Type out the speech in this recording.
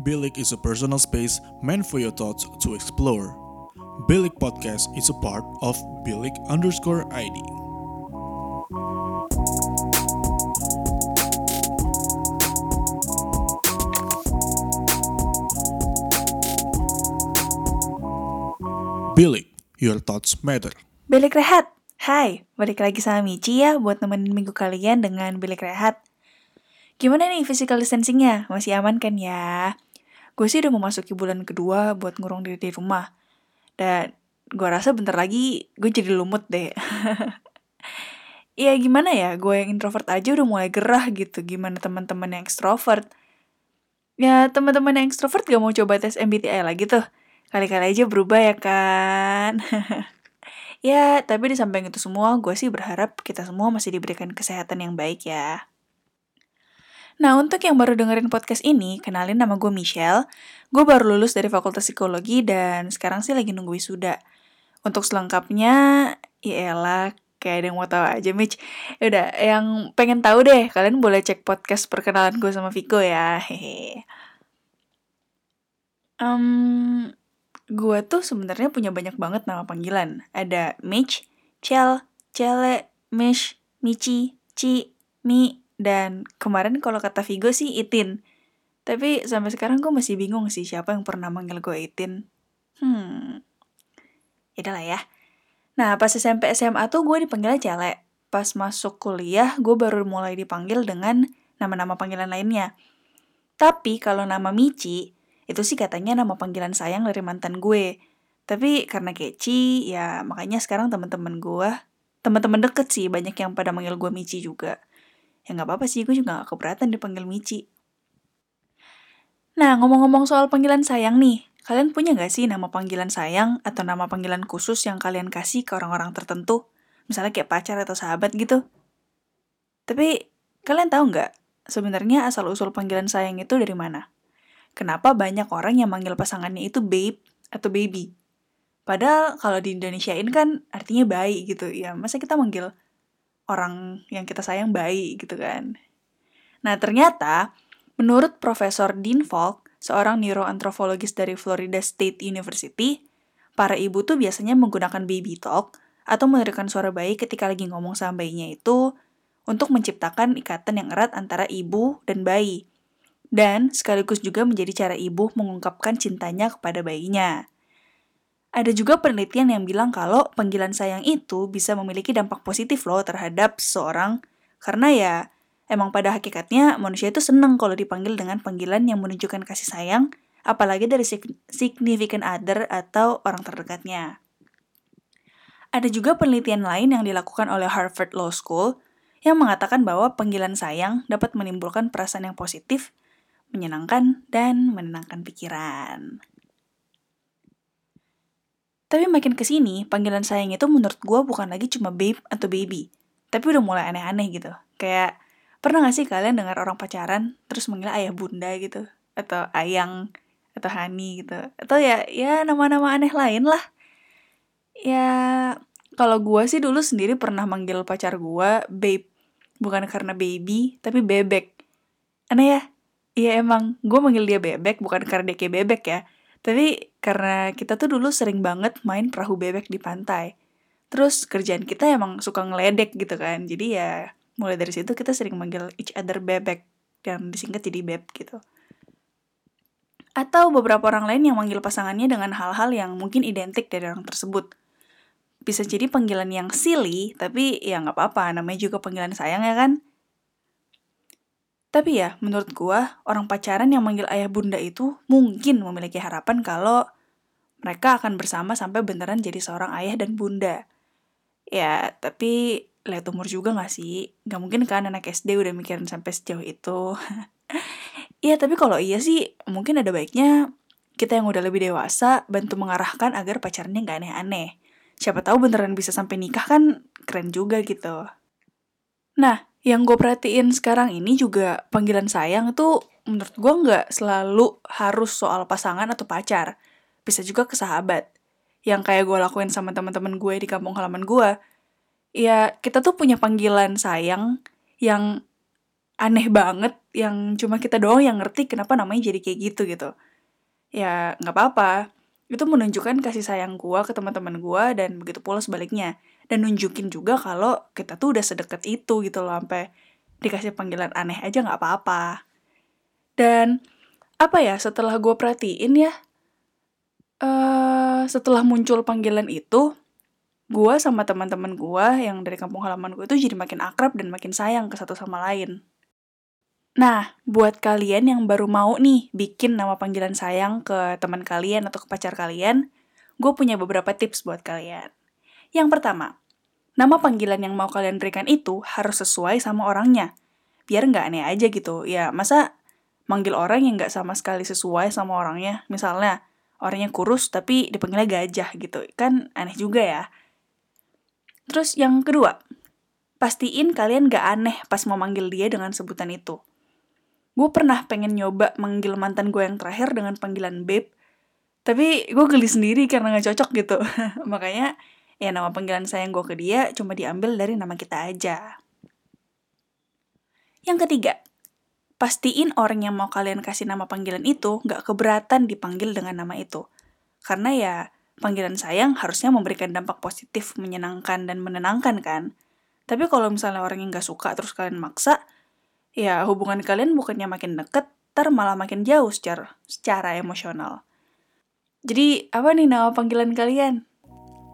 Bilik is a personal space meant for your thoughts to explore. Bilik Podcast is a part of Bilik underscore ID. Bilik, your thoughts matter. Bilik Rehat. Hai, balik lagi sama Michi ya buat nemenin minggu kalian dengan Bilik Rehat. Gimana nih physical distancingnya? Masih aman kan ya? Gue sih udah memasuki bulan kedua buat ngurung diri di rumah. Dan gue rasa bentar lagi gue jadi lumut deh. Iya gimana ya, gue yang introvert aja udah mulai gerah gitu. Gimana teman-teman yang ekstrovert? Ya teman-teman yang ekstrovert gak mau coba tes MBTI lagi tuh. Kali-kali aja berubah ya kan? ya, tapi di samping itu semua, gue sih berharap kita semua masih diberikan kesehatan yang baik ya. Nah, untuk yang baru dengerin podcast ini, kenalin nama gue Michelle. Gue baru lulus dari Fakultas Psikologi dan sekarang sih lagi nunggu wisuda. Untuk selengkapnya, ya elah, kayak ada yang mau tahu aja, Mitch. Udah, yang pengen tahu deh, kalian boleh cek podcast perkenalan gue sama Viko ya. Hehe. Um, gue tuh sebenarnya punya banyak banget nama panggilan. Ada Mitch, Chel, Cele, Mish, Michi, Ci, Mi, dan kemarin kalau kata Vigo sih Itin. Tapi sampai sekarang gue masih bingung sih siapa yang pernah manggil gue Itin. Hmm. Yaudah lah ya. Nah, pas SMP SMA tuh gue dipanggil Cele. Pas masuk kuliah, gue baru mulai dipanggil dengan nama-nama panggilan lainnya. Tapi kalau nama Michi, itu sih katanya nama panggilan sayang dari mantan gue. Tapi karena keci, ya makanya sekarang teman-teman gue, teman-teman deket sih banyak yang pada manggil gue Michi juga ya nggak apa-apa sih gue juga gak keberatan dipanggil Michi. Nah ngomong-ngomong soal panggilan sayang nih kalian punya gak sih nama panggilan sayang atau nama panggilan khusus yang kalian kasih ke orang-orang tertentu? Misalnya kayak pacar atau sahabat gitu. Tapi kalian tahu nggak sebenarnya asal usul panggilan sayang itu dari mana? Kenapa banyak orang yang manggil pasangannya itu babe atau baby? Padahal kalau di Indonesia ini kan artinya bayi gitu. Ya. Masa kita manggil orang yang kita sayang baik gitu kan. Nah ternyata menurut Profesor Dean Falk, seorang neuroantropologis dari Florida State University, para ibu tuh biasanya menggunakan baby talk atau menerikan suara bayi ketika lagi ngomong sama bayinya itu untuk menciptakan ikatan yang erat antara ibu dan bayi. Dan sekaligus juga menjadi cara ibu mengungkapkan cintanya kepada bayinya. Ada juga penelitian yang bilang kalau panggilan sayang itu bisa memiliki dampak positif loh terhadap seseorang karena ya emang pada hakikatnya manusia itu seneng kalau dipanggil dengan panggilan yang menunjukkan kasih sayang apalagi dari significant other atau orang terdekatnya. Ada juga penelitian lain yang dilakukan oleh Harvard Law School yang mengatakan bahwa panggilan sayang dapat menimbulkan perasaan yang positif, menyenangkan, dan menenangkan pikiran. Tapi makin ke sini, panggilan sayang itu menurut gue bukan lagi cuma babe atau baby. Tapi udah mulai aneh-aneh gitu. Kayak, pernah gak sih kalian dengar orang pacaran, terus manggil ayah bunda gitu? Atau ayang, atau honey gitu. Atau ya, ya nama-nama aneh lain lah. Ya, kalau gue sih dulu sendiri pernah manggil pacar gue babe. Bukan karena baby, tapi bebek. Aneh ya? Iya emang, gue manggil dia bebek bukan karena dia kayak bebek ya tapi karena kita tuh dulu sering banget main perahu bebek di pantai. Terus kerjaan kita emang suka ngeledek gitu kan. Jadi ya mulai dari situ kita sering manggil each other bebek dan disingkat jadi beb gitu. Atau beberapa orang lain yang manggil pasangannya dengan hal-hal yang mungkin identik dari orang tersebut. Bisa jadi panggilan yang silly, tapi ya nggak apa-apa, namanya juga panggilan sayang ya kan? Tapi ya, menurut gua, orang pacaran yang manggil ayah bunda itu mungkin memiliki harapan kalau mereka akan bersama sampai beneran jadi seorang ayah dan bunda. Ya, tapi lihat umur juga gak sih? Gak mungkin kan anak SD udah mikirin sampai sejauh itu. Iya, tapi kalau iya sih, mungkin ada baiknya kita yang udah lebih dewasa bantu mengarahkan agar pacarnya gak aneh-aneh. Siapa tahu beneran bisa sampai nikah kan keren juga gitu. Nah, yang gue perhatiin sekarang ini juga panggilan sayang itu menurut gue nggak selalu harus soal pasangan atau pacar. Bisa juga ke sahabat. Yang kayak gue lakuin sama teman-teman gue di kampung halaman gue. Ya kita tuh punya panggilan sayang yang aneh banget yang cuma kita doang yang ngerti kenapa namanya jadi kayak gitu gitu. Ya nggak apa-apa. Itu menunjukkan kasih sayang gue ke teman-teman gue dan begitu pula sebaliknya. Dan nunjukin juga kalau kita tuh udah sedekat itu gitu loh sampai dikasih panggilan aneh aja nggak apa-apa. Dan apa ya setelah gue perhatiin ya, uh, setelah muncul panggilan itu, gue sama teman-teman gue yang dari kampung halaman gue itu jadi makin akrab dan makin sayang ke satu sama lain. Nah, buat kalian yang baru mau nih bikin nama panggilan sayang ke teman kalian atau ke pacar kalian, gue punya beberapa tips buat kalian. Yang pertama, nama panggilan yang mau kalian berikan itu harus sesuai sama orangnya. Biar nggak aneh aja gitu. Ya, masa manggil orang yang nggak sama sekali sesuai sama orangnya? Misalnya, orangnya kurus tapi dipanggilnya gajah gitu. Kan aneh juga ya. Terus yang kedua, pastiin kalian gak aneh pas mau manggil dia dengan sebutan itu gue pernah pengen nyoba manggil mantan gue yang terakhir dengan panggilan babe tapi gue geli sendiri karena gak cocok gitu makanya ya nama panggilan sayang gue ke dia cuma diambil dari nama kita aja yang ketiga pastiin orang yang mau kalian kasih nama panggilan itu gak keberatan dipanggil dengan nama itu karena ya panggilan sayang harusnya memberikan dampak positif menyenangkan dan menenangkan kan tapi kalau misalnya orang yang gak suka terus kalian maksa ya hubungan kalian bukannya makin deket, ter malah makin jauh secara secara emosional. Jadi apa nih nama panggilan kalian?